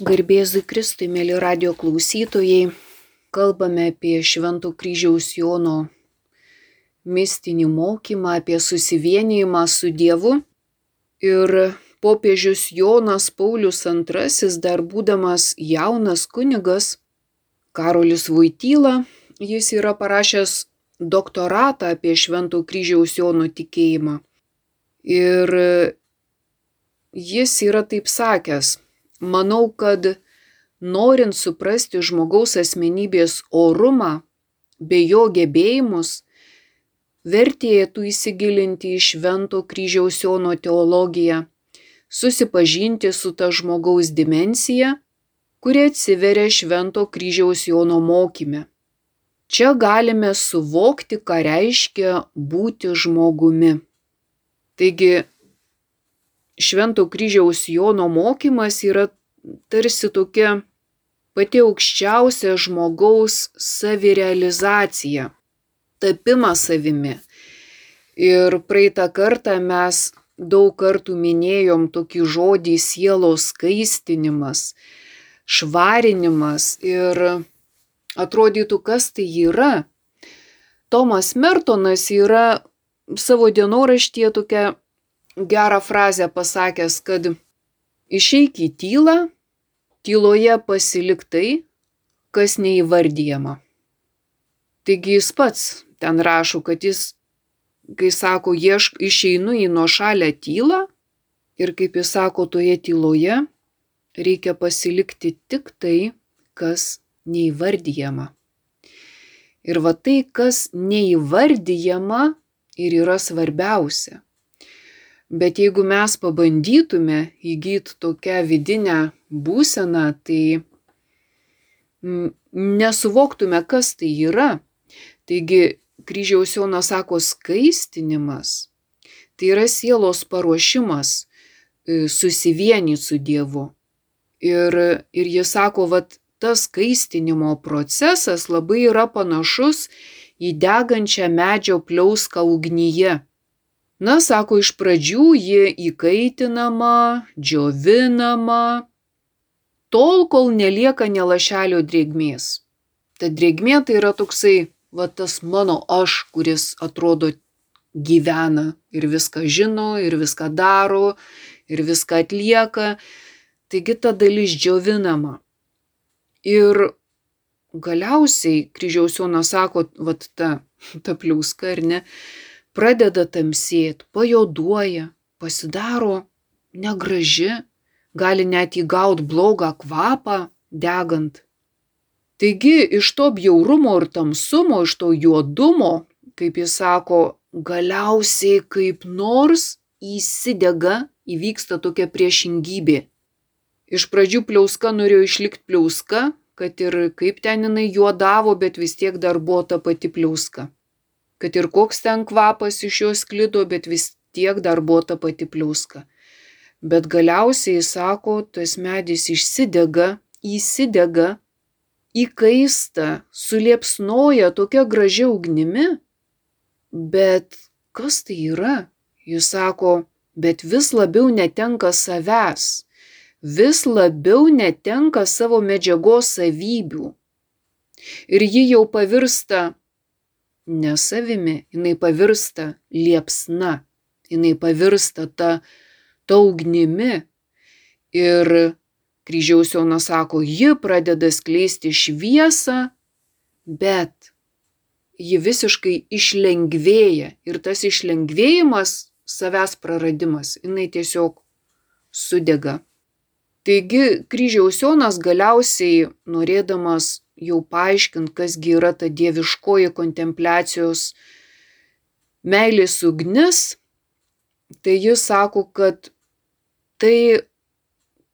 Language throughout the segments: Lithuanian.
Garbėzui Kristui, mėly radio klausytojai, kalbame apie Švento kryžiaus Jono mistinį mokymą, apie susivienijimą su Dievu. Ir popiežius Jonas Paulius II, dar būdamas jaunas kunigas, Karolis Vaityla, jis yra parašęs doktoratą apie Švento kryžiaus Jono tikėjimą. Ir jis yra taip sakęs, Manau, kad norint suprasti žmogaus asmenybės orumą bei jo gebėjimus, vertėtų įsigilinti į Švento kryžiaus Jono teologiją, susipažinti su ta žmogaus dimensija, kuri atsiveria Švento kryžiaus Jono mokyme. Čia galime suvokti, ką reiškia būti žmogumi. Taigi Švento kryžiaus Jono mokymas yra tarsi tokia pati aukščiausia žmogaus savirealizacija, tapimas savimi. Ir praeitą kartą mes daug kartų minėjom tokį žodį sielos skaistinimas, švarinimas ir atrodytų, kas tai yra. Tomas Mertonas yra savo dienoraštyje tokia gerą frazę pasakęs, kad išeik į tylą, tyloje pasilik tai, kas neįvardyjama. Taigi jis pats ten rašo, kad jis, kai sako, iešk, išeinu į nuošalę tylą ir kaip jis sako, toje tyloje reikia pasilikti tik tai, kas neįvardyjama. Ir va tai, kas neįvardyjama ir yra svarbiausia. Bet jeigu mes pabandytume įgyti tokią vidinę būseną, tai nesuvoktume, kas tai yra. Taigi kryžiaus Jonas sako skaistinimas. Tai yra sielos paruošimas e, susivienyti su Dievu. Ir, ir jis sako, kad tas skaistinimo procesas labai yra panašus į degančią medžio pliauską ugnyje. Na, sako, iš pradžių ji įkaitinama, džiovinama, tol, kol nelieka nelašelio drėgmės. Ta drėgmė tai yra toksai, va tas mano aš, kuris atrodo gyvena ir viską žino, ir viską daro, ir viską atlieka. Taigi ta dalis džiovinama. Ir galiausiai kryžiaus Jonas sako, va ta, ta pliauska ar ne, pradeda tamsėti, pajoduoja, pasidaro negraži, gali net įgauti blogą kvapą degant. Taigi iš to bjaurumo ir tamsumo, iš to juodumo, kaip jis sako, galiausiai kaip nors įsidega, įvyksta tokia priešingybė. Iš pradžių pliauska norėjo išlikti pliauska, kad ir kaip ten jinai juodavo, bet vis tiek dar buvo ta pati pliauska kad ir koks ten kvapas iš jos klido, bet vis tiek dar buvo ta pati pliuska. Bet galiausiai, sako, tas medis išsidega, įsidega, įkaista, suliepsnoja tokia gražia ugnimi. Bet kas tai yra? Jis sako, bet vis labiau netenka savęs, vis labiau netenka savo medžiagos savybių. Ir ji jau pavirsta ne savimi, jinai pavirsta liepsna, jinai pavirsta ta, ta ugnimi. Ir kryžiaus Jonas sako, ji pradeda skleisti šviesą, bet ji visiškai išlengvėja. Ir tas išlengvėjimas, savęs praradimas, jinai tiesiog sudega. Taigi kryžiaus Jonas galiausiai, norėdamas jau paaiškint, kasgi yra ta dieviškoji kontempliacijos meilės ugnis, tai jis sako, kad tai,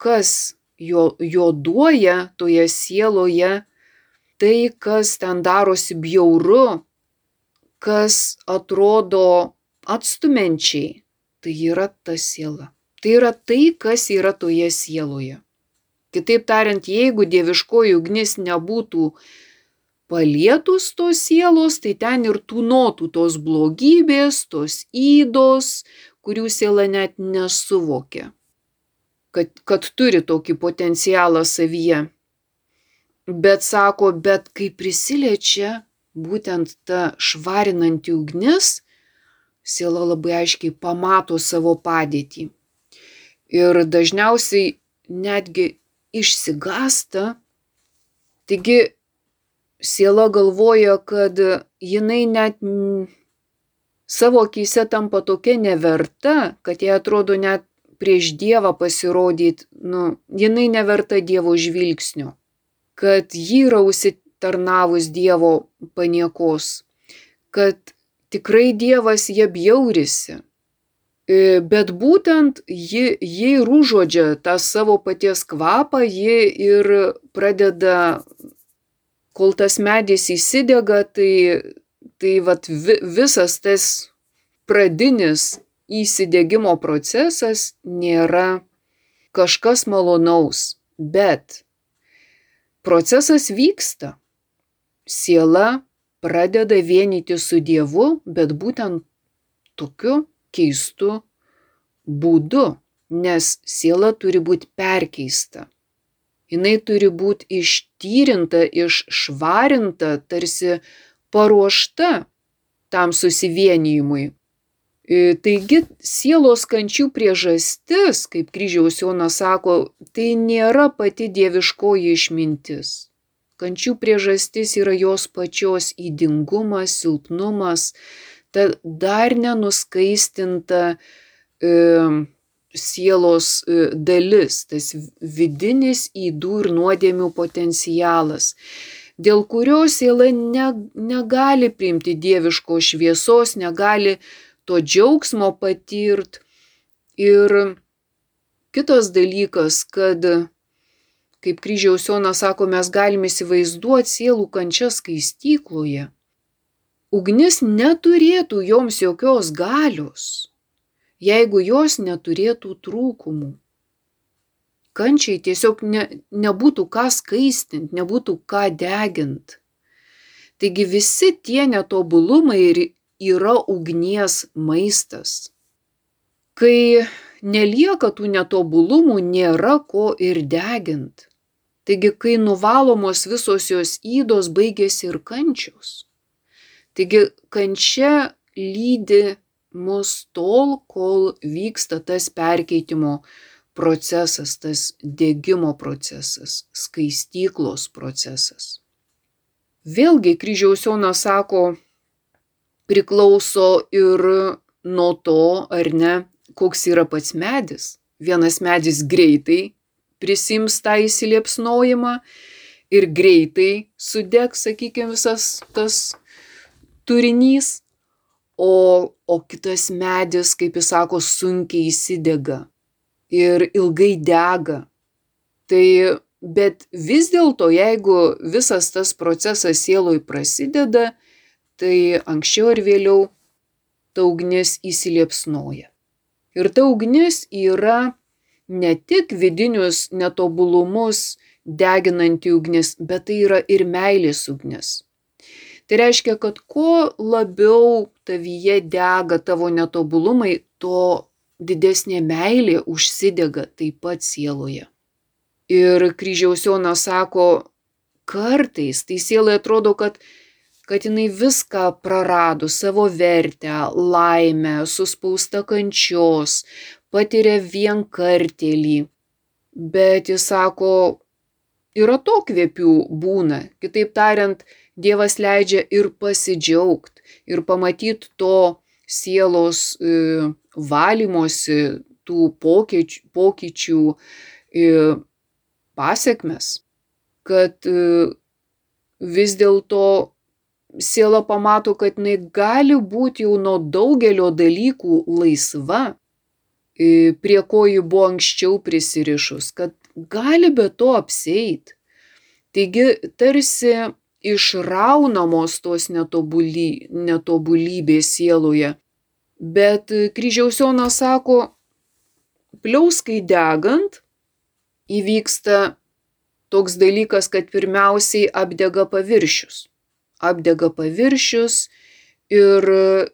kas jo, jo duoja toje sieloje, tai, kas ten darosi bjauru, kas atrodo atstumenčiai, tai yra ta siela. Tai yra tai, kas yra toje sieloje. Kitaip tariant, jeigu dieviškoji ugnis nebūtų palietus tos sielos, tai ten ir tūnotų tos blogybės, tos įdos, kurių siela net nesuvokia. kad, kad turi tokį potencialą savyje. Bet sako, bet kai prisiliečia būtent ta švarinanti ugnis, siela labai aiškiai pamato savo padėtį. Ir dažniausiai netgi išsigasta. Taigi siela galvoja, kad jinai net savo akise tampa tokia neverta, kad jie atrodo net prieš Dievą pasirodyti, nu, jinai neverta Dievo žvilgsnio, kad ji yra užsitarnavus Dievo paniekos, kad tikrai Dievas jie bjaurisi. Bet būtent ji, ji ir užuodžia tą savo paties kvapą, ji ir pradeda, kol tas medis įsidega, tai, tai vat, vi, visas tas pradinis įsidėgymo procesas nėra kažkas malonaus, bet procesas vyksta. Siela pradeda vienyti su Dievu, bet būtent tokiu keistu būdu, nes siela turi būti perkeista. Jis turi būti ištyrinta, iššvarinta, tarsi paruošta tam susivienijimui, E, taigi sielos kančių priežastis, kaip kryžiaus Jonas sako, tai nėra pati dieviškoji išmintis. Kančių priežastis yra jos pačios įdingumas, silpnumas, ta dar nenuskaistinta e, sielos e, dalis, tas vidinis įdų ir nuodėmių potencialas, dėl kurio siela ne, negali priimti dieviško šviesos, negali to džiaugsmo patirt. Ir kitas dalykas, kad, kaip kryžiaus Jonas sako, mes galime įsivaizduoti sielų kančias skaistykloje. Ugnis neturėtų joms jokios galios, jeigu jos neturėtų trūkumų. Kančiai tiesiog ne, nebūtų ką skaistinti, nebūtų ką deginti. Taigi visi tie netobulumai ir yra ugnies maistas. Kai nelieka tų netobulumų, nėra ko ir degint. Taigi, kai nuvalomos visos jos įdos, baigėsi ir kančios. Taigi, kančia lydi mus tol, kol vyksta tas perkeitimo procesas, tas dėgymo procesas, skaistyklos procesas. Vėlgi kryžiaus Jonas sako, priklauso ir nuo to, ar ne, koks yra pats medis. Vienas medis greitai prisims tą įsiliepsnojimą ir greitai sudegs, sakykime, visas tas turinys, o, o kitas medis, kaip jis sako, sunkiai įsidega ir ilgai dega. Tai bet vis dėlto, jeigu visas tas procesas sieloj prasideda, tai anksčiau ar vėliau ta ugnis įsiliepsnoja. Ir ta ugnis yra ne tik vidinius netobulumus deginanti ugnis, bet tai yra ir meilės ugnis. Tai reiškia, kad kuo labiau tavyje dega tavo netobulumai, to didesnė meilė užsidega taip pat sieloje. Ir kryžiaus Jonas sako, kartais tai sielai atrodo, kad kad jinai viską prarado, savo vertę, laimę, suspausta kančios, patiria vienkartelį. Bet jis sako, yra to kvepių būna. Kitaip tariant, Dievas leidžia ir pasidžiaugti, ir pamatyti to sielos e, valymosi, tų pokyčių, pokyčių e, pasiekmes, kad e, vis dėlto siela pamato, kad jinai gali būti jau nuo daugelio dalykų laisva, prie ko ji buvo anksčiau prisirišus, kad gali be to apseit. Taigi tarsi išraunamos tos netobulį, netobulybės sieloje. Bet kryžiaus Jonas sako, pliauskai degant įvyksta toks dalykas, kad pirmiausiai apdega paviršius apdega paviršius ir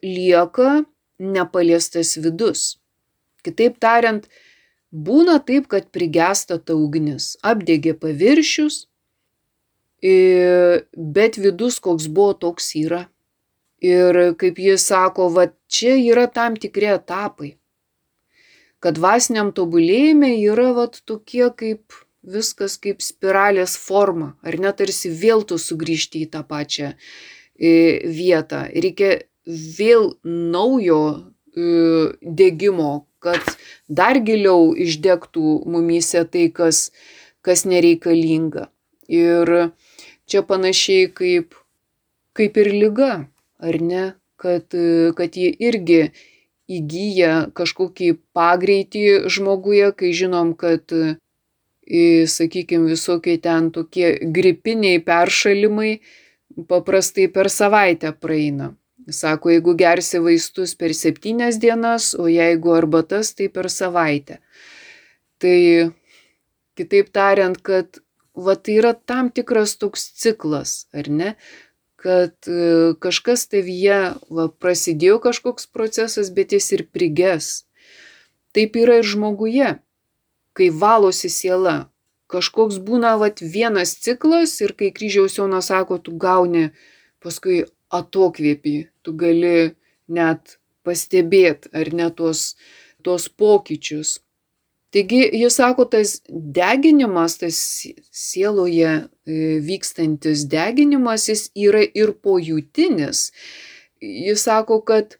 lieka nepaliestas vidus. Kitaip tariant, būna taip, kad prigesta ta ugnis, apdegė paviršius, bet vidus koks buvo, toks yra. Ir kaip jis sako, va čia yra tam tikri etapai. Kad vasiniam tobulėjime yra va tokie kaip viskas kaip spiralės forma, ar net tarsi vėl tu sugrįžti į tą pačią vietą. Reikia vėl naujo degimo, kad dar giliau išdegtų mumyse tai, kas, kas nereikalinga. Ir čia panašiai kaip, kaip ir lyga, ar ne, kad, kad ji irgi įgyja kažkokį pagreitį žmoguje, kai žinom, kad, sakykime, visokie ten tokie gripiniai peršalimai paprastai per savaitę praeina. Sako, jeigu gersi vaistus per septynias dienas, o jeigu arbatas, tai per savaitę. Tai kitaip tariant, kad va tai yra tam tikras toks ciklas, ar ne? Kad e, kažkas tavyje, va prasidėjo kažkoks procesas, bet jis ir priges. Taip yra ir žmoguje, kai valosi siela. Kažkoks būna va vienas ciklas ir kai kryžiaus Jonas sako, tu gauni paskui atokvėpį, tu gali net pastebėti ar ne tos, tos pokyčius. Taigi, jis sako, tas deginimas, tas sieloje e, vykstantis deginimas, jis yra ir pojūtinis. Jis sako, kad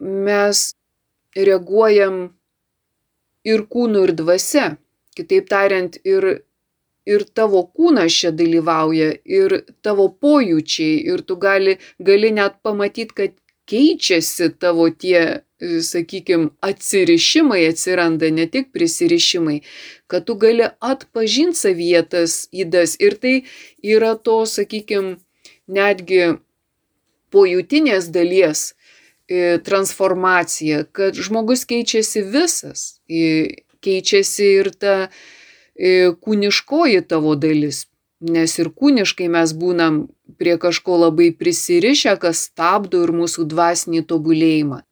mes reaguojam ir kūnu, ir dvasia. Kitaip tariant, ir, ir tavo kūnas čia dalyvauja, ir tavo pojūčiai, ir tu gali, gali net pamatyti, kad keičiasi tavo tie sakykime, atsirišimai atsiranda, ne tik prisirišimai, kad tu gali atpažinti savietas įdas ir tai yra to, sakykime, netgi pojūtinės dalies e, transformacija, kad žmogus keičiasi visas, keičiasi ir ta e, kūniškoji tavo dalis, nes ir kūniškai mes būnam prie kažko labai prisirišę, kas stabdo ir mūsų dvasinį tobulėjimą.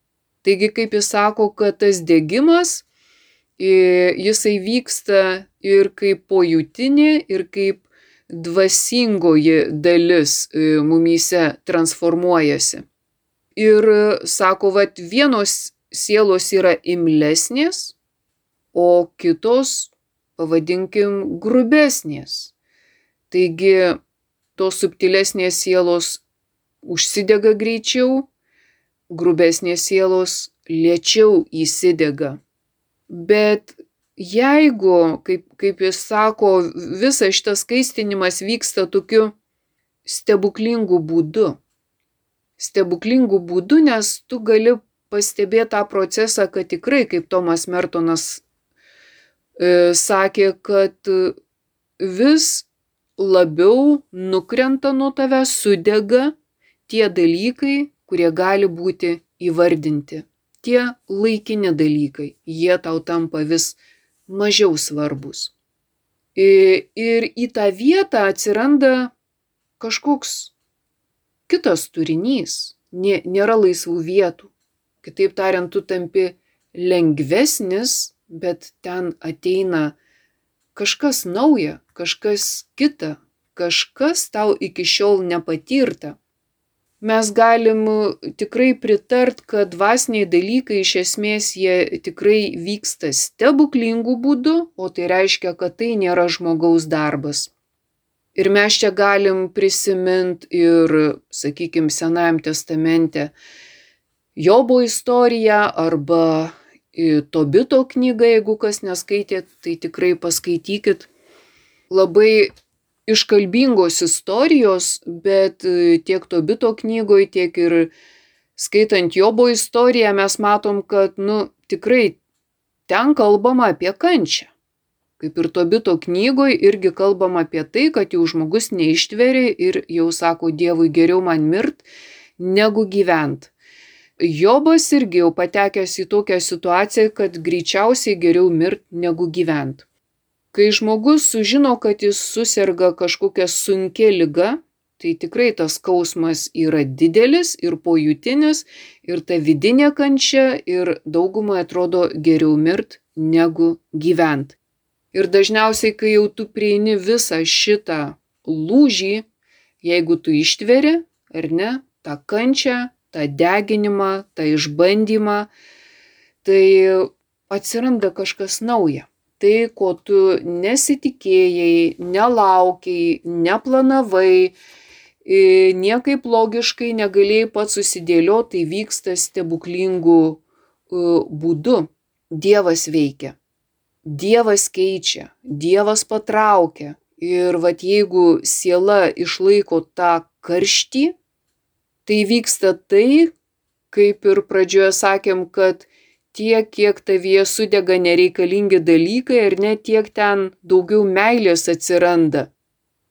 Taigi, kaip jis sako, kad tas degimas, jisai vyksta ir kaip pojūtinė, ir kaip dvasingoji dalis mumyse transformuojasi. Ir sako, kad vienos sielos yra imlesnės, o kitos, pavadinkim, grubesnės. Taigi, tos subtilesnės sielos užsidega greičiau, grubesnės sielos lėčiau įsidega. Bet jeigu, kaip, kaip jis sako, visas šitas skaistinimas vyksta tokiu stebuklingu būdu. Stebuklingu būdu, nes tu gali pastebėti tą procesą, kad tikrai, kaip Tomas Mertonas e, sakė, kad vis labiau nukrenta nuo tave, sudega tie dalykai, kurie gali būti įvardinti. Tie laikini dalykai, jie tau tampa vis mažiau svarbus. Ir į tą vietą atsiranda kažkoks kitas turinys, nėra laisvų vietų. Kitaip tariant, tu tampi lengvesnis, bet ten ateina kažkas nauja, kažkas kita, kažkas tau iki šiol nepatirta mes galim tikrai pritart, kad dvasiniai dalykai iš esmės jie tikrai vyksta stebuklingų būdų, o tai reiškia, kad tai nėra žmogaus darbas. Ir mes čia galim prisiminti ir, sakykime, Senajam testamente Jobo istoriją arba Tobito knygą, jeigu kas neskaitėt, tai tikrai paskaitykit. Labai iškalbingos istorijos, bet e, tiek Tobito knygoje, tiek ir skaitant Jobo istoriją mes matom, kad, nu, tikrai ten kalbama apie kančią. Kaip ir Tobito knygoje irgi kalbama apie tai, kad jau žmogus neištveria ir jau sako Dievui geriau man mirt, negu gyvent. Jobas irgi jau patekęs į tokią situaciją, kad greičiausiai geriau mirt negu gyvent. Kai žmogus sužino, kad jis susirga kažkokia sunkia lyga, tai tikrai tas skausmas yra didelis ir pojūtinis, ir ta vidinė kančia, ir daugumai atrodo geriau mirt negu gyvent. Ir dažniausiai, kai jau tu prieini visą šitą lūžį, jeigu tu ištveri, ar ne, tą kančią, tą deginimą, tą išbandymą, tai atsiranda kažkas nauja. Tai, ko tu nesitikėjai, nelaukiai, neplanavai, niekaip logiškai negalėjai pats susidėlioti, tai vyksta stebuklingų būdu. Dievas veikia. Dievas keičia, Dievas patraukia. Ir vad jeigu siela išlaiko tą karštį, tai vyksta tai, kaip ir pradžioje sakėm, kad tiek, kiek tavyje sudega nereikalingi dalykai, ar net tiek ten daugiau meilės atsiranda.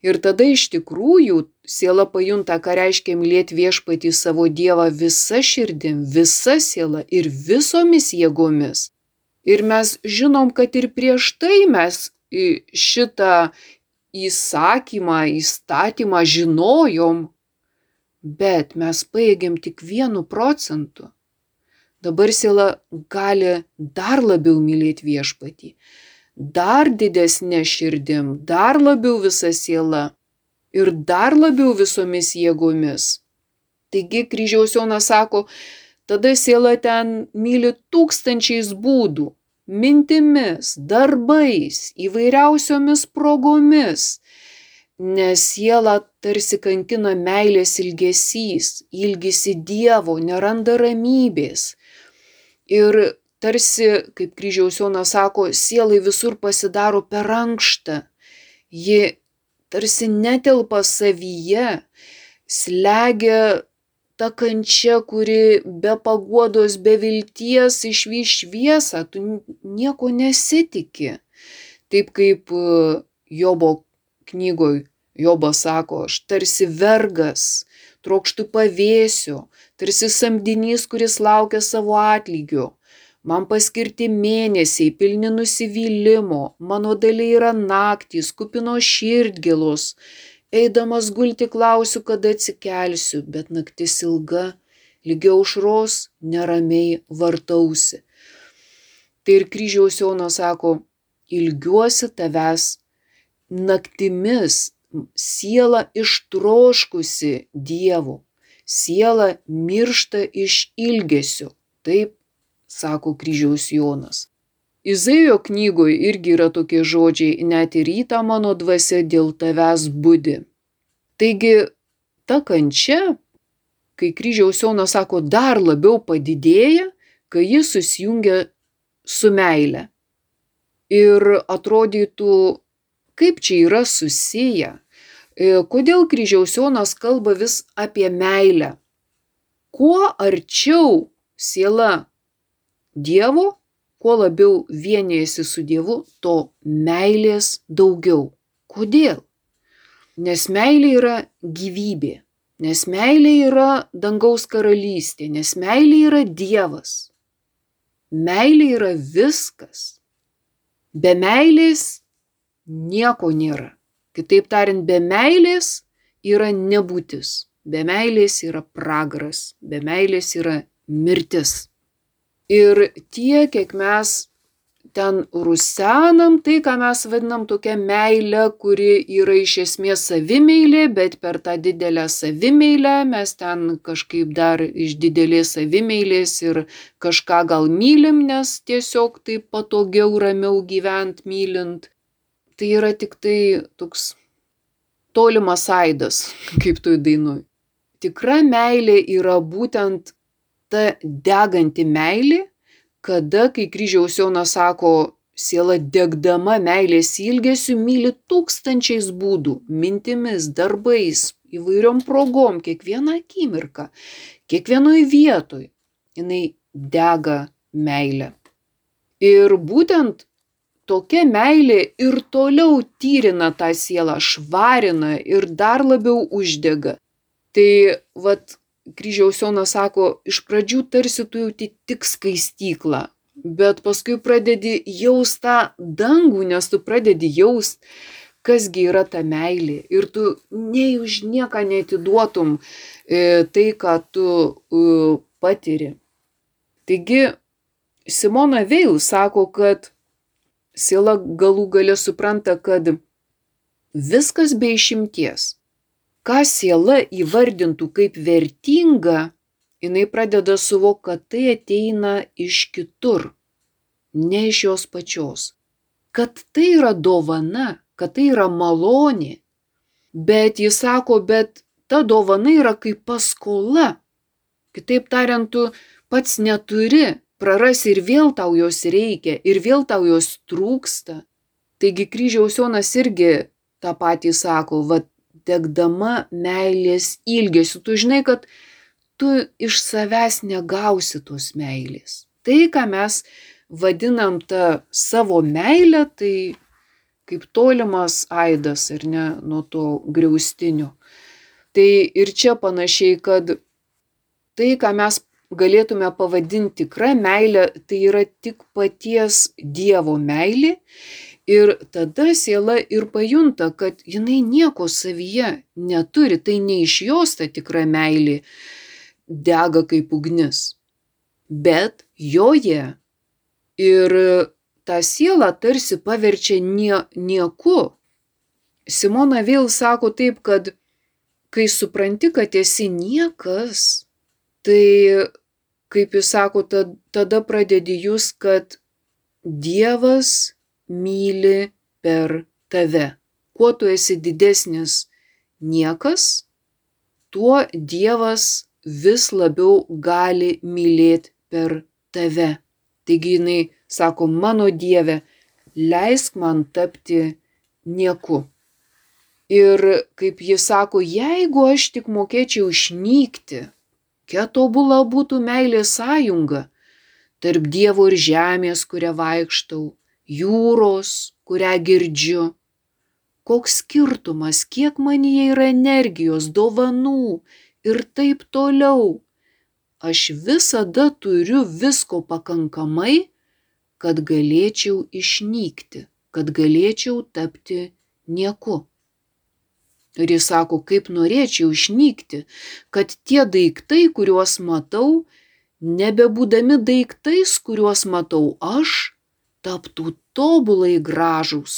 Ir tada iš tikrųjų siela pajunta, ką reiškia mylėti viešpatį savo Dievą visa širdim, visa siela ir visomis jėgomis. Ir mes žinom, kad ir prieš tai mes šitą įsakymą, įstatymą žinojom, bet mes paėgiam tik vienu procentu. Dabar siela gali dar labiau mylėti viešpatį dar didesne širdim, dar labiau visa siela ir dar labiau visomis jėgomis. Taigi kryžiaus Jonas sako, tada siela ten myli tūkstančiais būdų - mintimis, darbais, įvairiausiomis progomis, nes siela tarsi kankina meilės ilgesys, ilgisi Dievo, neranda ramybės. Ir tarsi, kaip kryžiaus Jonas sako, sielai visur pasidaro per ankštą. Ji tarsi netelpa savyje, slegia ta kančia, kuri be paguodos, be vilties išvyš šviesą, tu nieko nesitiki. Taip kaip e, Jobo knygoje Jobas sako, aš tarsi vergas, trokštų pavėsio, tarsi samdinys, kuris laukia savo atlygio man paskirti mėnesiai pilni nusivylimo, mano dalyje yra naktys, kupino širdgėlos. Eidamas gulti klausiu, kada atsikelsiu, bet naktis ilga, lygiau aušros, neramiai vartausi. Tai ir kryžiaus Jonas sako, ilgiuosi tavęs naktimis, siela ištroškusi Dievo, siela miršta iš ilgesio. Taip sako kryžiaus Jonas. Izaijo knygoje irgi yra tokie žodžiai, net ir rytą mano dvasia dėl tavęs būdi. Taigi, ta kančia, kai kryžiaus Jonas sako, dar labiau padidėja, kai jis susijungia su meile. Ir atrodytų, kaip čia yra susiję, e, kodėl kryžiaus Jonas kalba vis apie meilę. Kuo arčiau siela Dievo, kuo labiau vienijasi su Dievu, to meilės daugiau. Kodėl? Nes meilė yra gyvybė, nes meilė yra dangaus karalystė, nes meilė yra Dievas. Meilė yra viskas. Be meilės nieko nėra. Kitaip tariant, be meilės yra nebūtis, be meilės yra pragaras, be meilės yra mirtis. Ir tiek, kiek mes ten rusenam, tai ką mes vadinam tokia meilė, kuri yra iš esmės savimeilė, bet per tą didelę savimeilę mes ten kažkaip dar iš didelės savimeilės ir kažką gal mylim, nes tiesiog taip patogiau, ramiau gyvent mylint. Tai yra tik tai toks tolimas aidas, kaip tu dainuoji. Tikra meilė yra būtent ta deganti meilė, kada, kai kryžiaus Jonas sako, siela degdama meilės ilgesiu myli tūkstančiais būdų, mintimis, darbais, įvairiom progom, kiekvieną akimirką, kiekvienoj vietoj jinai dega meilę. Ir būtent tokia meilė ir toliau tyrina tą sielą, švarina ir dar labiau uždega. Tai vad kryžiaus Jonas sako, iš pradžių tarsi tu jauti tik skaistyklą, bet paskui pradedi jaust tą dangų, nes tu pradedi jaust, kasgi yra ta meilė ir tu nei už nieką netiduotum e, tai, ką tu e, patiri. Taigi Simona Veil sako, kad siela galų gale supranta, kad viskas be išimties. Ką siela įvardintų kaip vertinga, jinai pradeda suvokti, kad tai ateina iš kitur, ne iš jos pačios. Kad tai yra dovana, kad tai yra malonė. Bet jis sako, bet ta dovana yra kaip paskola. Kitaip tariant, tu pats neturi, prarasi ir vėl tau jos reikia, ir vėl tau jos trūksta. Taigi kryžiaus Jonas irgi tą patį sako, va, degdama meilės ilgesiu, tu žinai, kad tu iš savęs negausi tos meilės. Tai, ką mes vadinam tą savo meilę, tai kaip tolimas aidas, ar ne, nuo to griaustinio. Tai ir čia panašiai, kad tai, ką mes galėtume pavadinti tikra meilė, tai yra tik paties Dievo meilė. Ir tada siela ir pajunta, kad jinai nieko savyje neturi, tai ne iš jos ta tikra meilė dega kaip ugnis, bet joje. Ir tą sielą tarsi paverčia nie, nieku. Simona vėl sako taip, kad kai supranti, kad esi niekas, tai, kaip jis sako, tada pradedi jūs, kad Dievas myli per tave. Kuo tu esi didesnis niekas, tuo Dievas vis labiau gali mylėti per tave. Taigi jinai sako, mano Dieve, leisk man tapti nieku. Ir kaip jis sako, jeigu aš tik mokėčiau išnykti, kokia tobula būtų meilės sąjunga tarp Dievo ir žemės, kurią vaikštau, jūros, kurią girdžiu. Koks skirtumas, kiek manyje yra energijos, dovanų ir taip toliau. Aš visada turiu visko pakankamai, kad galėčiau išnykti, kad galėčiau tapti nieku. Ir jis sako, kaip norėčiau išnykti, kad tie daiktai, kuriuos matau, nebebūdami daiktais, kuriuos matau aš, taptų tobulai gražūs.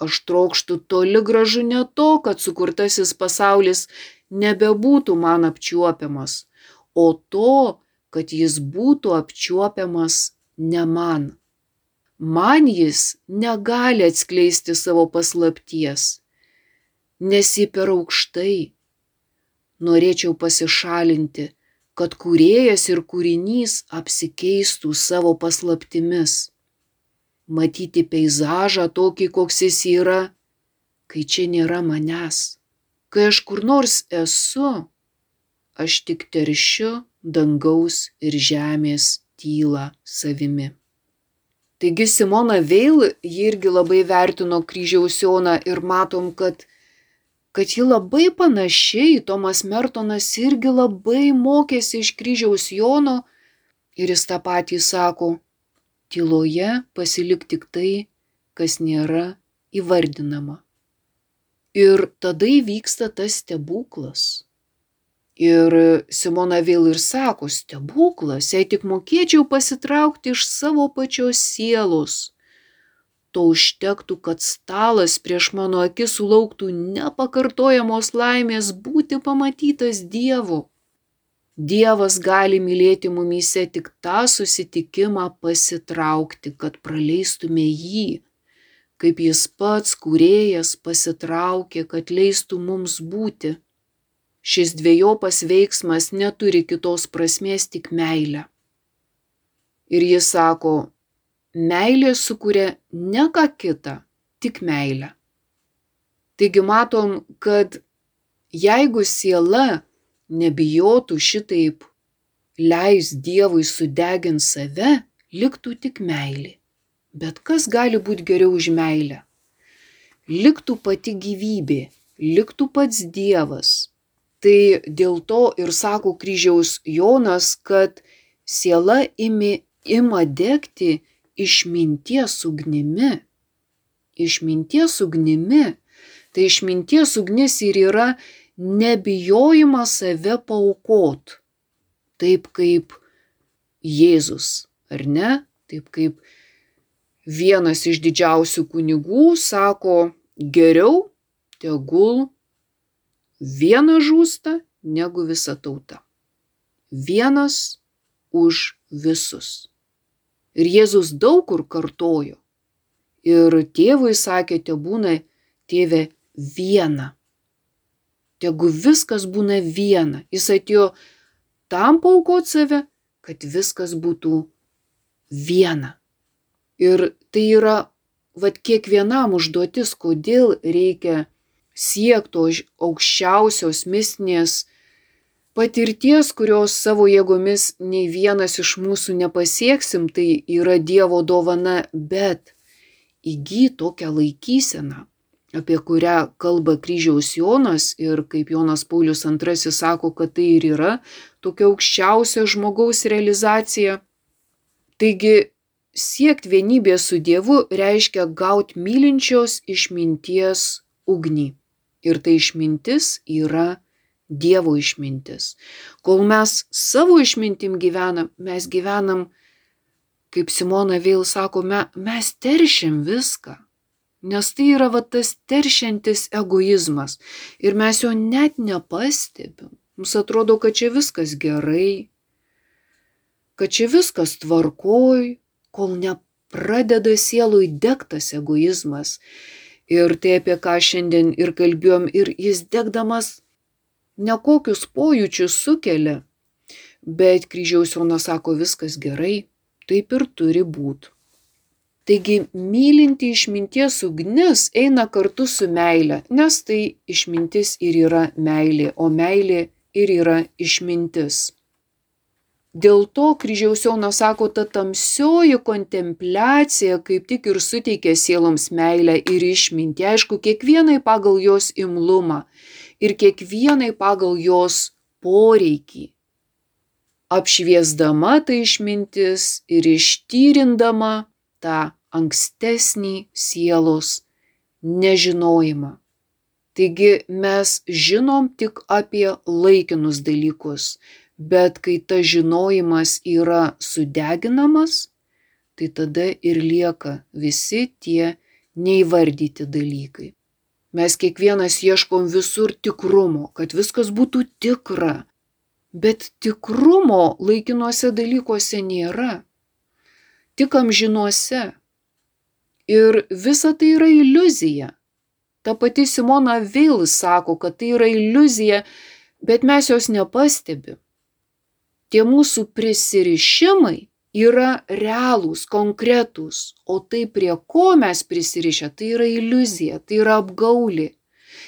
Aš trokštų toli gražu ne to, kad sukurtasis pasaulis nebebūtų man apčiuopiamas, o to, kad jis būtų apčiuopiamas ne man. Man jis negali atskleisti savo paslapties nesi per aukštai. Norėčiau pasišalinti, kad kūrėjas ir kūrinys apsikeistų savo paslaptimis. Matyti peizažą tokį, koks jis yra, kai čia nėra manęs. Kai aš kur nors esu, aš tik teršiu dangaus ir žemės tylą savimi. Taigi Simona vėl jį irgi labai vertino kryžiaus Joną ir matom, kad kad ji labai panašiai, Tomas Mertonas irgi labai mokėsi iš kryžiaus Jono ir jis tą patį sako, tyloje pasilik tik tai, kas nėra įvardinama. Ir tada įvyksta tas stebuklas. Ir Simona vėl ir sako, stebuklas, jei tik mokėčiau pasitraukti iš savo pačios sielos, to užtektų, kad stalas prieš mano akis sulauktų nepakartojamos laimės būti pamatytas Dievu. Dievas gali mylėti mumyse tik tą susitikimą pasitraukti, kad praleistume jį, kaip jis pats, kurėjas, pasitraukė, kad leistų mums būti. Šis dviejopas veiksmas neturi kitos prasmės tik meilę. Ir jis sako, meilė sukuria ne ką kitą, tik meilę. Taigi matom, kad jeigu siela nebijotų šitaip leis Dievui sudeginti save, liktų tik meilė. Bet kas gali būti geriau už meilę? Liktų pati gyvybė, liktų pats Dievas. Tai dėl to ir sako kryžiaus Jonas, kad siela imi, ima degti išminties ugnimi. Išminties ugnimi. Tai išminties ugnis ir yra nebijojimas save paukot. Taip kaip Jėzus, ar ne? Taip kaip vienas iš didžiausių kunigų sako, geriau tegul vienas žūsta negu visa tauta. Vienas už visus. Ir Jėzus daug kur kartojo. Ir tėvui sakė, te būna tėvė viena. Tegu viskas būna viena. Jis atėjo tam paukot save, kad viskas būtų viena. Ir tai yra, vad kiekvienam užduotis, kodėl reikia siekto aukščiausios mistinės patirties, kurios savo jėgomis nei vienas iš mūsų nepasieksim, tai yra Dievo dovana, bet įgy tokią laikyseną, apie kurią kalba kryžiaus Jonas ir kaip Jonas Paulius II sako, kad tai ir yra tokia aukščiausia žmogaus realizacija. Taigi siekti vienybės su Dievu reiškia gauti mylinčios išminties ugnį. Ir tai išmintis yra Dievo išmintis. Kol mes savo išmintim gyvenam, mes gyvenam, kaip Simona vėl sako, me, mes teršiam viską. Nes tai yra va tas teršiantis egoizmas. Ir mes jo net nepastebim. Mums atrodo, kad čia viskas gerai, kad čia viskas tvarkoj, kol nepradeda sielui degtas egoizmas. Ir tai apie ką šiandien ir kalbėjom, ir jis degdamas nekokius pojūčius sukelia, bet kryžiaus Jonas sako viskas gerai, taip ir turi būti. Taigi mylinti išminties ugnis eina kartu su meile, nes tai išmintis ir yra meilė, o meilė ir yra išmintis. Dėl to kryžiaus Jonas sako, ta tamsioji kontempliacija kaip tik ir suteikia sieloms meilę ir išmintį, aišku, kiekvienai pagal jos imlumą ir kiekvienai pagal jos poreikį. Apšviesdama tai išmintis ir ištyrindama tą ankstesnį sielos nežinojimą. Taigi mes žinom tik apie laikinus dalykus, bet kai tas žinojimas yra sudeginamas, tai tada ir lieka visi tie neįvardyti dalykai. Mes kiekvienas ieškom visur tikrumo, kad viskas būtų tikra. Bet tikrumo laikinuose dalykuose nėra. Tik amžinuose. Ir visa tai yra iliuzija. Ta pati Simona vėl sako, kad tai yra iliuzija, bet mes jos nepastebim. Tie mūsų prisirišimai yra realūs, konkretūs, o tai prie ko mes prisirišę, tai yra iliuzija, tai yra apgaulė.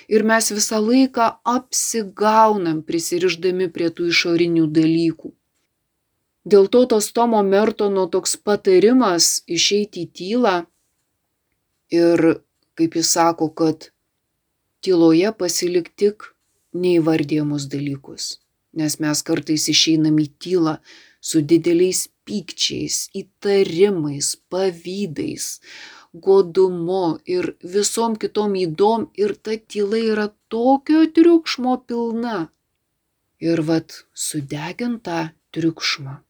Ir mes visą laiką apsigaunam prisirišdami prie tų išorinių dalykų. Dėl to tas Tomo Mertono toks patarimas išeiti į tylą ir, kaip jis sako, kad tyloje pasilik tik neįvardėjimus dalykus. Nes mes kartais išeinam į tylą su dideliais pykčiais, įtarimais, pavydais, godumu ir visom kitom įdom ir ta tyla yra tokio triukšmo pilna. Ir vad sudegintą triukšmą.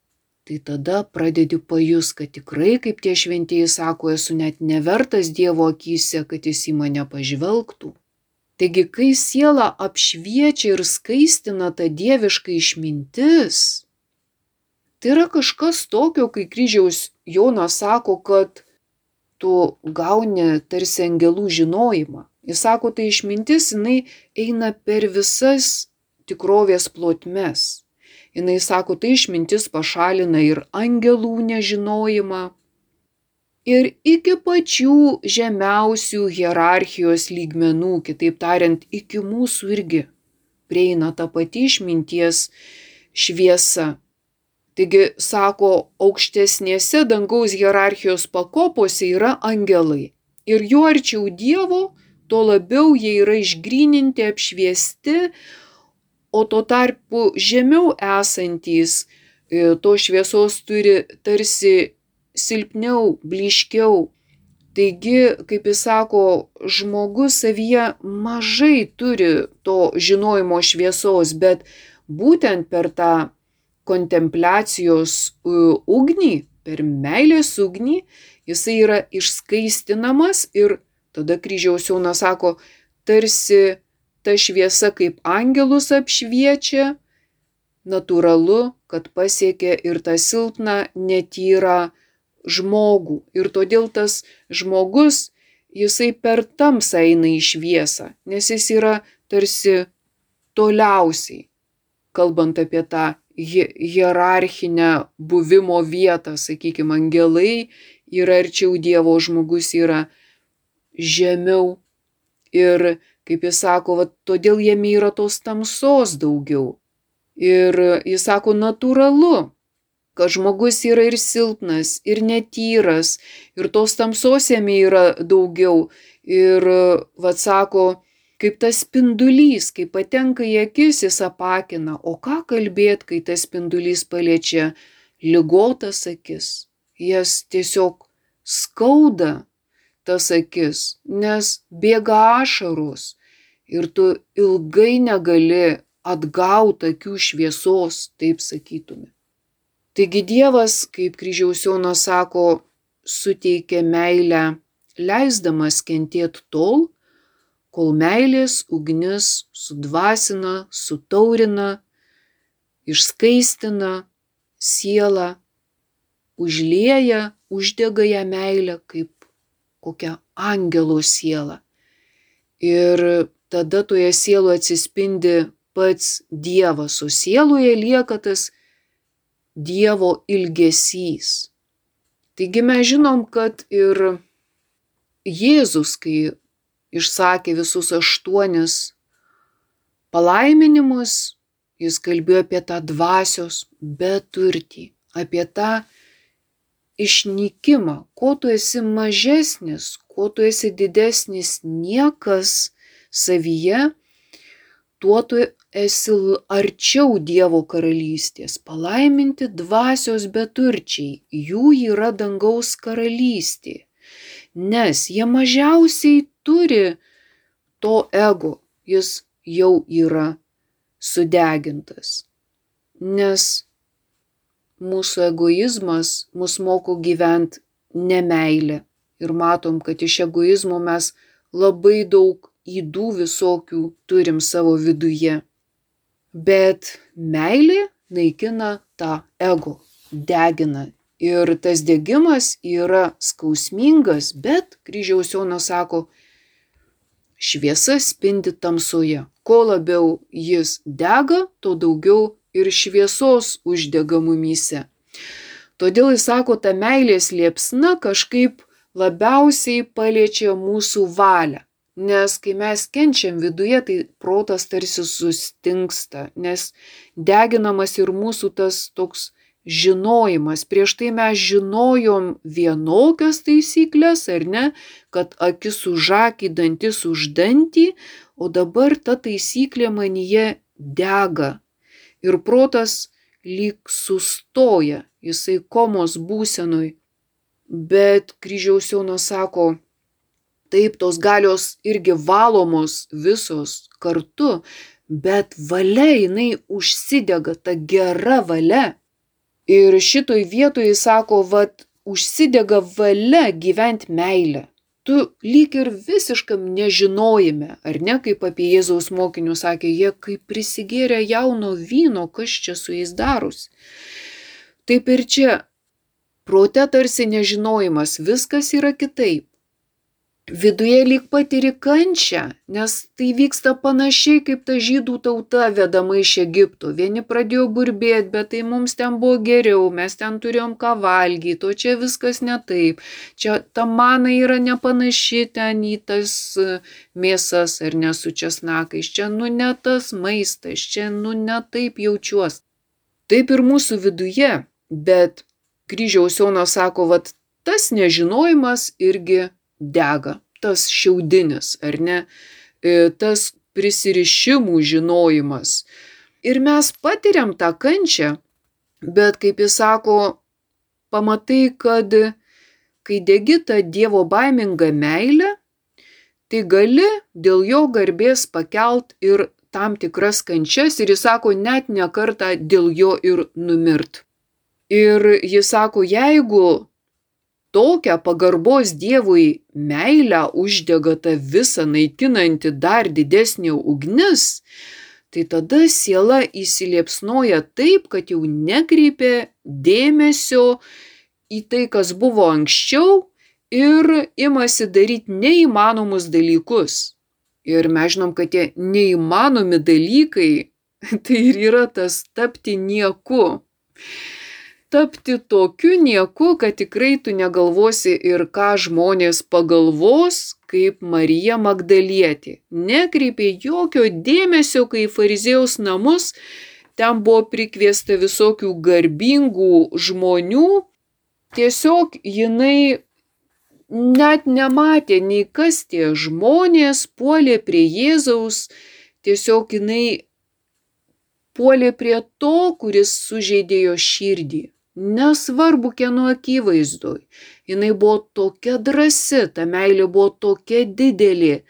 Tai tada pradedi pajus, kad tikrai, kaip tie šventieji sako, esu net nevertas Dievo akise, kad jis į mane pažvelgtų. Taigi, kai siela apšviečia ir skaistina tą dievišką išmintis, Tai yra kažkas tokio, kai kryžiaus Jonas sako, kad tu gauni tarsi angelų žinojimą. Jis sako, tai išmintis, jinai eina per visas tikrovės plotmes. Jis sako, tai išmintis pašalina ir angelų nežinojimą. Ir iki pačių žemiausių hierarchijos lygmenų, kitaip tariant, iki mūsų irgi prieina ta pati išminties šviesa. Taigi, sako, aukštesnėse dangaus hierarchijos pakopose yra angelai. Ir juo arčiau Dievo, tuo labiau jie yra išgryninti, apšviesti, o tuo tarpu žemiau esantys e, to šviesos turi tarsi silpniau, bliškiau. Taigi, kaip jis sako, žmogus savyje mažai turi to žinojimo šviesos, bet būtent per tą kontempliacijos ugnį, per meilės ugnį, jisai yra išskaistinamas ir tada kryžiaus jaunas sako, tarsi ta šviesa kaip angelus apšviečia, natūralu, kad pasiekia ir tą silpną, netyrą žmogų. Ir todėl tas žmogus, jisai per tamsą eina į šviesą, nes jis yra tarsi toliausiai, kalbant apie tą hierarchinę buvimo vietą, sakykime, angelai yra arčiau Dievo, žmogus yra žemiau. Ir kaip jis sako, va, todėl jame yra tos tamsos daugiau. Ir jis sako, natūralu, kad žmogus yra ir silpnas, ir netyras, ir tos tamsos jame yra daugiau. Ir, vad sako, kaip tas spindulys, kai patenka į akis, jis apakina, o ką kalbėt, kai tas spindulys paliečia lygotas akis. Jas tiesiog skauda tas akis, nes bėga ašaros ir tu ilgai negali atgauti akių šviesos, taip sakytume. Taigi Dievas, kaip kryžiaus Jonas sako, suteikia meilę, leisdamas kentėti tol, kol meilės ugnis sudvasina, sutaurina, išskaistina sielą, užlieja, uždega ją meilę kaip kokią angelo sielą. Ir tada toje sieloje atsispindi pats Dievas, o sieloje lieka tas Dievo ilgesys. Taigi mes žinom, kad ir Jėzus, kai išsakė visus aštuonis palaiminimus, jis kalbėjo apie tą dvasios beturtį, apie tą išnykimą, kuo tu esi mažesnis, kuo tu esi didesnis, niekas savyje, tuo tu esi arčiau Dievo karalystės. Palaiminti dvasios beturčiai, jų yra dangaus karalystė. Nes jie mažiausiai turi to ego, jis jau yra sudegintas. Nes mūsų egoizmas mus moko gyventi nemailę. Ir matom, kad iš egoizmo mes labai daug įdų visokių turim savo viduje. Bet meilė naikina tą ego, degina. Ir tas degimas yra skausmingas, bet kryžiaus Jonas sako, šviesa spindi tamsoje. Kuo labiau jis dega, tuo daugiau ir šviesos uždega mumyse. Todėl jis sako, ta meilės liepsna kažkaip labiausiai paliečia mūsų valią. Nes kai mes kenčiam viduje, tai protas tarsi sustingsta, nes deginamas ir mūsų tas toks žinojimas. Prieš tai mes žinojom vienokias taisyklės, ar ne, kad akis už akį, dantis už dantį, o dabar ta taisyklė manyje dega. Ir protas lyg sustoja, jisai komos būsenoj. Bet kryžiaus jaunas sako, taip tos galios irgi valomos visos kartu, bet valia jinai užsidega, ta gera valia. Ir šitoj vietoj jis sako, vad, užsidega valia gyventi meilę. Tu lyg ir visiškam nežinojime, ar ne, kaip apie Jėzaus mokinius sakė, jie kaip prisigėrė jauno vyno, kas čia su jais darosi. Taip ir čia, prote tarsi nežinojimas, viskas yra kitaip viduje lyg patiri kančią, nes tai vyksta panašiai kaip ta žydų tauta vedama iš Egipto. Vieni pradėjo burbėti, bet tai mums ten buvo geriau, mes ten turėjom ką valgyti, o čia viskas ne taip. Čia ta mana yra nepanaši ten į tas e, mėsas ar ne su česnakais. Čia nu ne tas maistas, čia nu ne taip jaučiuos. Taip ir mūsų viduje, bet kryžiaus Jonas sako, vad tas nežinojimas irgi dega, tas šiaudinis, ar ne, e, tas prisirišimų žinojimas. Ir mes patiriam tą kančią, bet kaip jis sako, pamatai, kad kai degi tą Dievo baimingą meilę, tai gali dėl jo garbės pakelt ir tam tikras kančias ir jis sako net ne kartą dėl jo ir numirt. Ir jis sako, jeigu tokią pagarbos Dievui meilę uždega ta visa naikinanti dar didesnė ugnis, tai tada siela įsiliepsnoja taip, kad jau nekreipia dėmesio į tai, kas buvo anksčiau ir imasi daryti neįmanomus dalykus. Ir mes žinom, kad tie neįmanomi dalykai tai ir yra tas tapti nieku. Tapti tokiu nieku, kad tikrai tu negalvosi ir ką žmonės pagalvos, kaip Marija Magdalietė. Nekreipė jokio dėmesio, kai farizėjaus namus ten buvo prikviesta visokių garbingų žmonių. Tiesiog jinai net nematė nei kas tie žmonės, puolė prie Jėzaus, tiesiog jinai puolė prie to, kuris sužeidė jo širdį. Nesvarbu, kieno akivaizdoj. Jinai buvo tokia drasi, ta meilė buvo tokia didelė,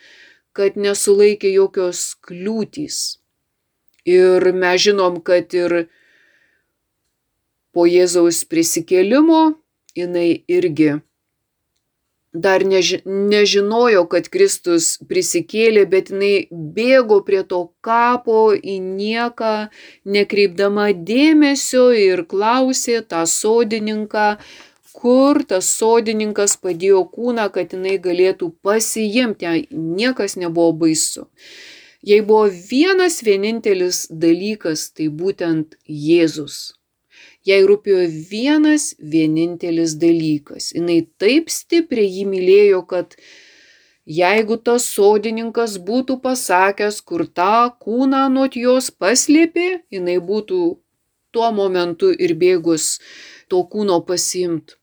kad nesulaikė jokios kliūtys. Ir mes žinom, kad ir po Jėzaus prisikėlimo jinai irgi dar neži nežinojo, kad Kristus prisikėlė, bet jinai bėgo prie to kapo į nieką, nekreipdama dėmesio ir klausė tą sodininką, kur tas sodininkas padėjo kūną, kad jinai galėtų pasiimti, niekas nebuvo baisu. Jei buvo vienas vienintelis dalykas, tai būtent Jėzus jai rūpėjo vienas vienintelis dalykas. Jis taip stipriai jį mylėjo, kad jeigu tas sodininkas būtų pasakęs, kur tą kūną nuot jos paslėpė, jinai būtų tuo momentu ir bėgus to kūno pasiimti.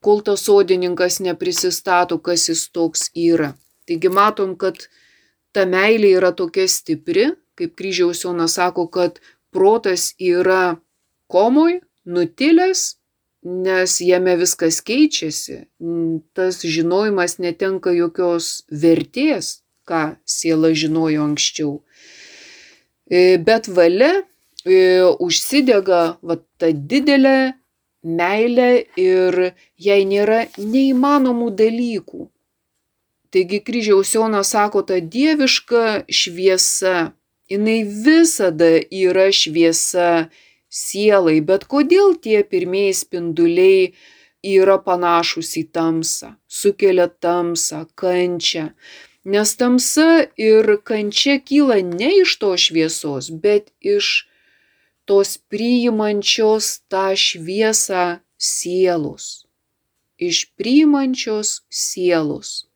Kol tas sodininkas neprisistato, kas jis toks yra. Taigi matom, kad ta meilė yra tokia stipri, kaip kryžiaus Jonas sako, kad protas yra komoj, nutilęs, nes jame viskas keičiasi, tas žinojimas netenka jokios vertės, ką siela žinojo anksčiau. E, bet valia e, užsidega va, ta didelė meilė ir jai nėra neįmanomų dalykų. Taigi kryžiaus Jonas sako, ta dieviška šviesa, jinai visada yra šviesa sielai, bet kodėl tie pirmieji spinduliai yra panašus į tamsą, sukelia tamsą, kančią. Nes tamsa ir kančia kyla ne iš to šviesos, bet iš tos priimančios tą šviesą sielos. Iš priimančios sielos.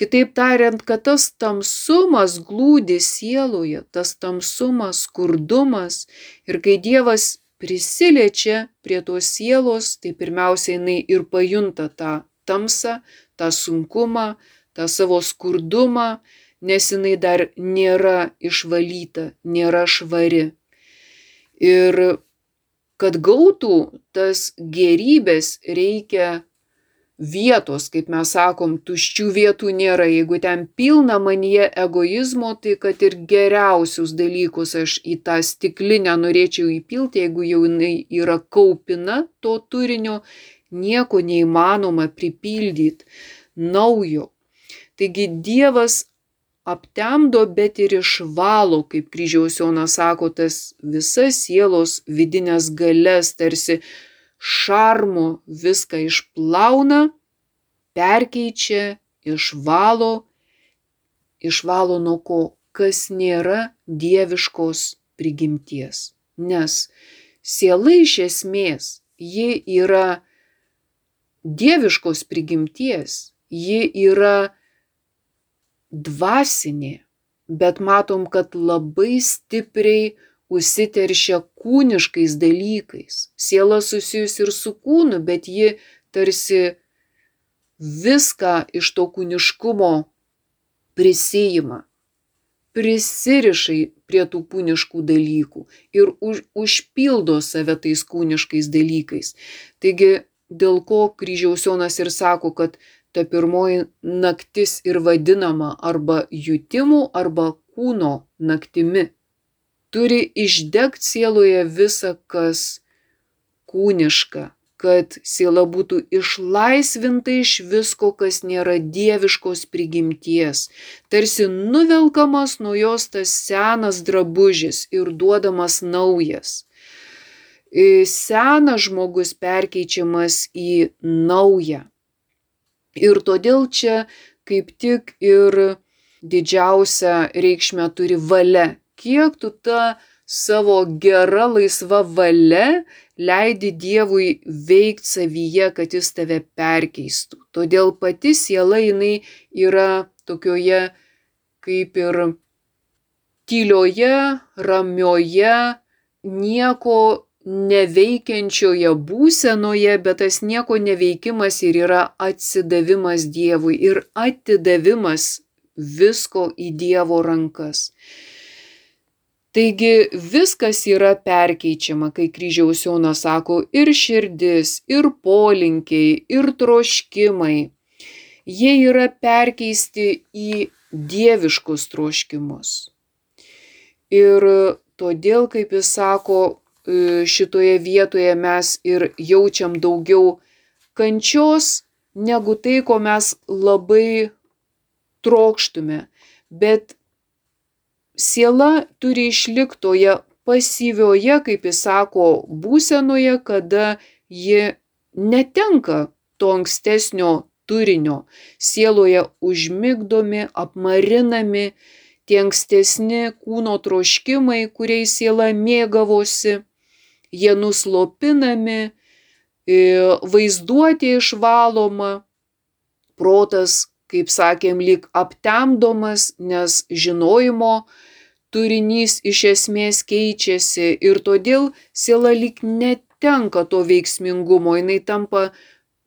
Kitaip tariant, kad tas tamsumas glūdi sieloje, tas tamsumas, skurdumas ir kai Dievas prisiliečia prie tos sielos, tai pirmiausia jinai ir pajunta tą tamsą, tą sunkumą, tą savo skurdumą, nes jinai dar nėra išvalyta, nėra švari. Ir kad gautų tas gerybės reikia vietos, kaip mes sakom, tuščių vietų nėra. Jeigu ten pilna manyje egoizmo, tai kad ir geriausius dalykus aš į tą stiklinę norėčiau įpilti, jeigu jau jinai yra kaupina to turinio, nieko neįmanoma pripildyti naujo. Taigi Dievas aptemdo, bet ir išvalo, kaip kryžiaus Jonas sako, tas visas sielos vidinės galės tarsi šarmu viską išplauna, perkeičia, išvalo, išvalo nuo ko, kas nėra dieviškos prigimties. Nes siela iš esmės, ji yra dieviškos prigimties, ji yra dvasinė, bet matom, kad labai stipriai užsiteršia kūniškais dalykais. Siela susijusi ir su kūnu, bet ji tarsi viską iš to kūniškumo prisijima, prisirišai prie tų kūniškų dalykų ir už, užpildo save tais kūniškais dalykais. Taigi, dėl ko kryžiaus Jonas ir sako, kad ta pirmoji naktis ir vadinama arba jutimų, arba kūno naktimi turi išdegt sieloje visa, kas kūniška, kad siela būtų išlaisvinta iš visko, kas nėra dieviškos prigimties, tarsi nuvelkamas nuo jos tas senas drabužis ir duodamas naujas. Senas žmogus perkeičiamas į naują. Ir todėl čia kaip tik ir didžiausią reikšmę turi valia. Kiek tu tą savo gera laisva valia leidi Dievui veikti savyje, kad jis tave perkeistų. Todėl pati siela jinai yra tokioje kaip ir tylioje, ramioje, nieko neveikiančioje būsenoje, bet tas nieko neveikimas ir yra atsidavimas Dievui ir atidavimas visko į Dievo rankas. Taigi viskas yra perkeičiama, kai kryžiaus Jonas sako, ir širdis, ir polinkiai, ir troškimai. Jie yra perkeisti į dieviškus troškimus. Ir todėl, kaip jis sako, e, šitoje vietoje mes ir jaučiam daugiau kančios negu tai, ko mes labai trokštume. Bet siela turi išlikti toje pasyvioje, kaip jis sako, būsenoje, kada ji netenka to ankstesnio turinio. Sieloje užmigdomi, apmarinami tie ankstesni kūno troškimai, kuriais siela mėgavosi, jie nuslopinami, vaizduotė išvaloma, protas, kaip sakėm, lyg aptemdomas, nes žinojimo turinys iš esmės keičiasi ir todėl siela lyg netenka to veiksmingumo, jinai tampa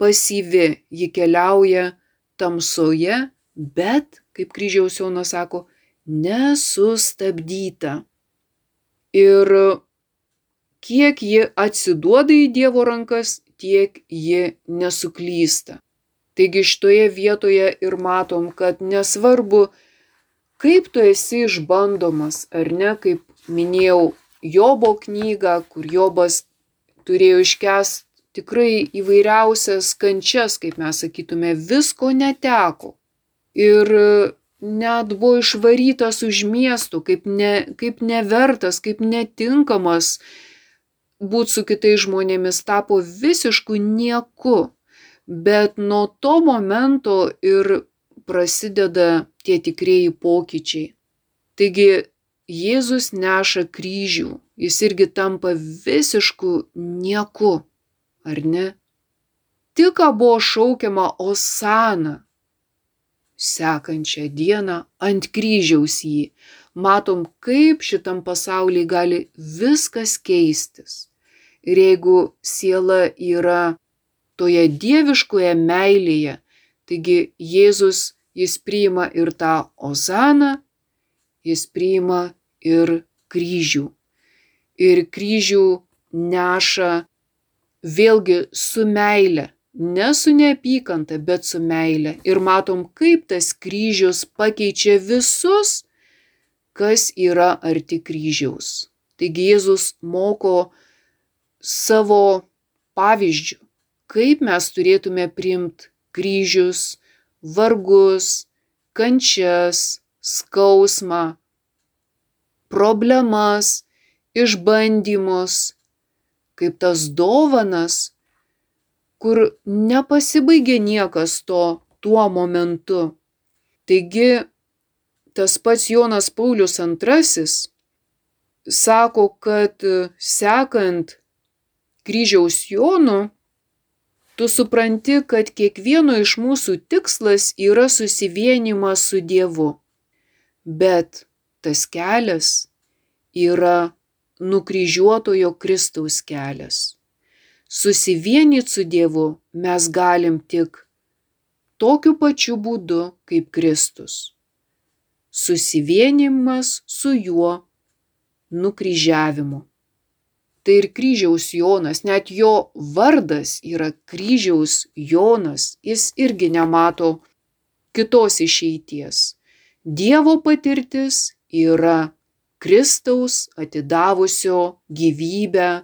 pasyvi, ji keliauja tamsoje, bet, kaip kryžiaus Jonas sako, nesustabdyta. Ir kiek ji atsiduoda į Dievo rankas, tiek ji nesuklysta. Taigi šitoje vietoje ir matom, kad nesvarbu, kaip tu esi išbandomas, ar ne, kaip minėjau, Jobo knygą, kur Jobas turėjo iškest tikrai įvairiausias kančias, kaip mes sakytume, visko neteko. Ir net buvo išvarytas už miestų, kaip, ne, kaip nevertas, kaip netinkamas būti su kitais žmonėmis, tapo visišku nieku. Bet nuo to momento ir prasideda tie tikrieji pokyčiai. Taigi Jėzus neša kryžių, jis irgi tampa visišku nieku, ar ne? Tik buvo šaukiama Osana. Sekančią dieną ant kryžiaus jį matom, kaip šitam pasaulyje gali viskas keistis. Ir jeigu siela yra toje dieviškoje meilėje, Taigi Jėzus, jis priima ir tą ozaną, jis priima ir kryžių. Ir kryžių neša vėlgi su meile, ne su neapykanta, bet su meile. Ir matom, kaip tas kryžius pakeičia visus, kas yra arti kryžiaus. Taigi Jėzus moko savo pavyzdžių, kaip mes turėtume priimti kryžius, vargus, kančias, skausmą, problemas, išbandymus, kaip tas dovanas, kur nepasibaigė niekas to tuo momentu. Taigi tas pats Jonas Paulius II sako, kad sekant kryžiaus Jonu, tu supranti, kad kiekvieno iš mūsų tikslas yra susivienimas su Dievu. Bet tas kelias yra nukryžiuotojo Kristaus kelias. Susivienyti su Dievu mes galim tik tokiu pačiu būdu kaip Kristus. Susivienimas su juo nukryžiavimu tai ir kryžiaus Jonas, net jo vardas yra kryžiaus Jonas, jis irgi nemato kitos išeities. Dievo patirtis yra Kristaus atidavusio gyvybę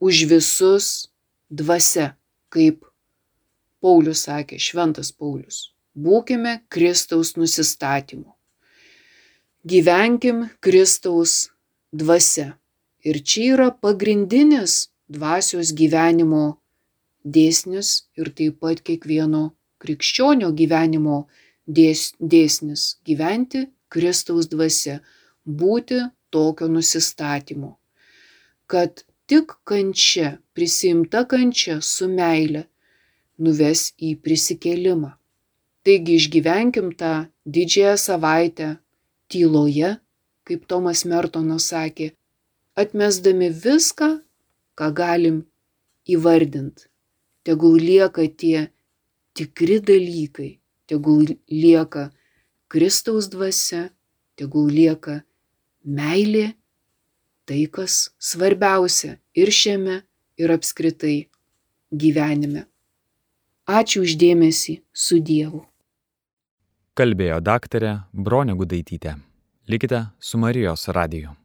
už visus dvasia. kaip Paulius sakė, šventas Paulius. Būkime Kristaus nusistatymu. Gyvenkim Kristaus dvasia. Ir čia yra pagrindinis dvasios gyvenimo dėsnis ir taip pat kiekvieno krikščionio gyvenimo dės, dėsnis - gyventi Kristaus dvasia, būti tokio nusistatymo, kad tik kančia, prisimta kančia su meile nuves į prisikėlimą. Taigi išgyvenkim tą didžiąją savaitę tyloje, kaip Tomas Mertonas sakė, atmesdami viską, ką galim įvardinti. Tegul lieka tie tikri dalykai, tegul lieka Kristaus dvasia, tegul lieka meilė, tai kas svarbiausia ir šiame, ir apskritai gyvenime. Ačiū uždėmesi su Dievu. Kalbėjo daktarė Bronė Gudaitytė. Likite su Marijos radiju.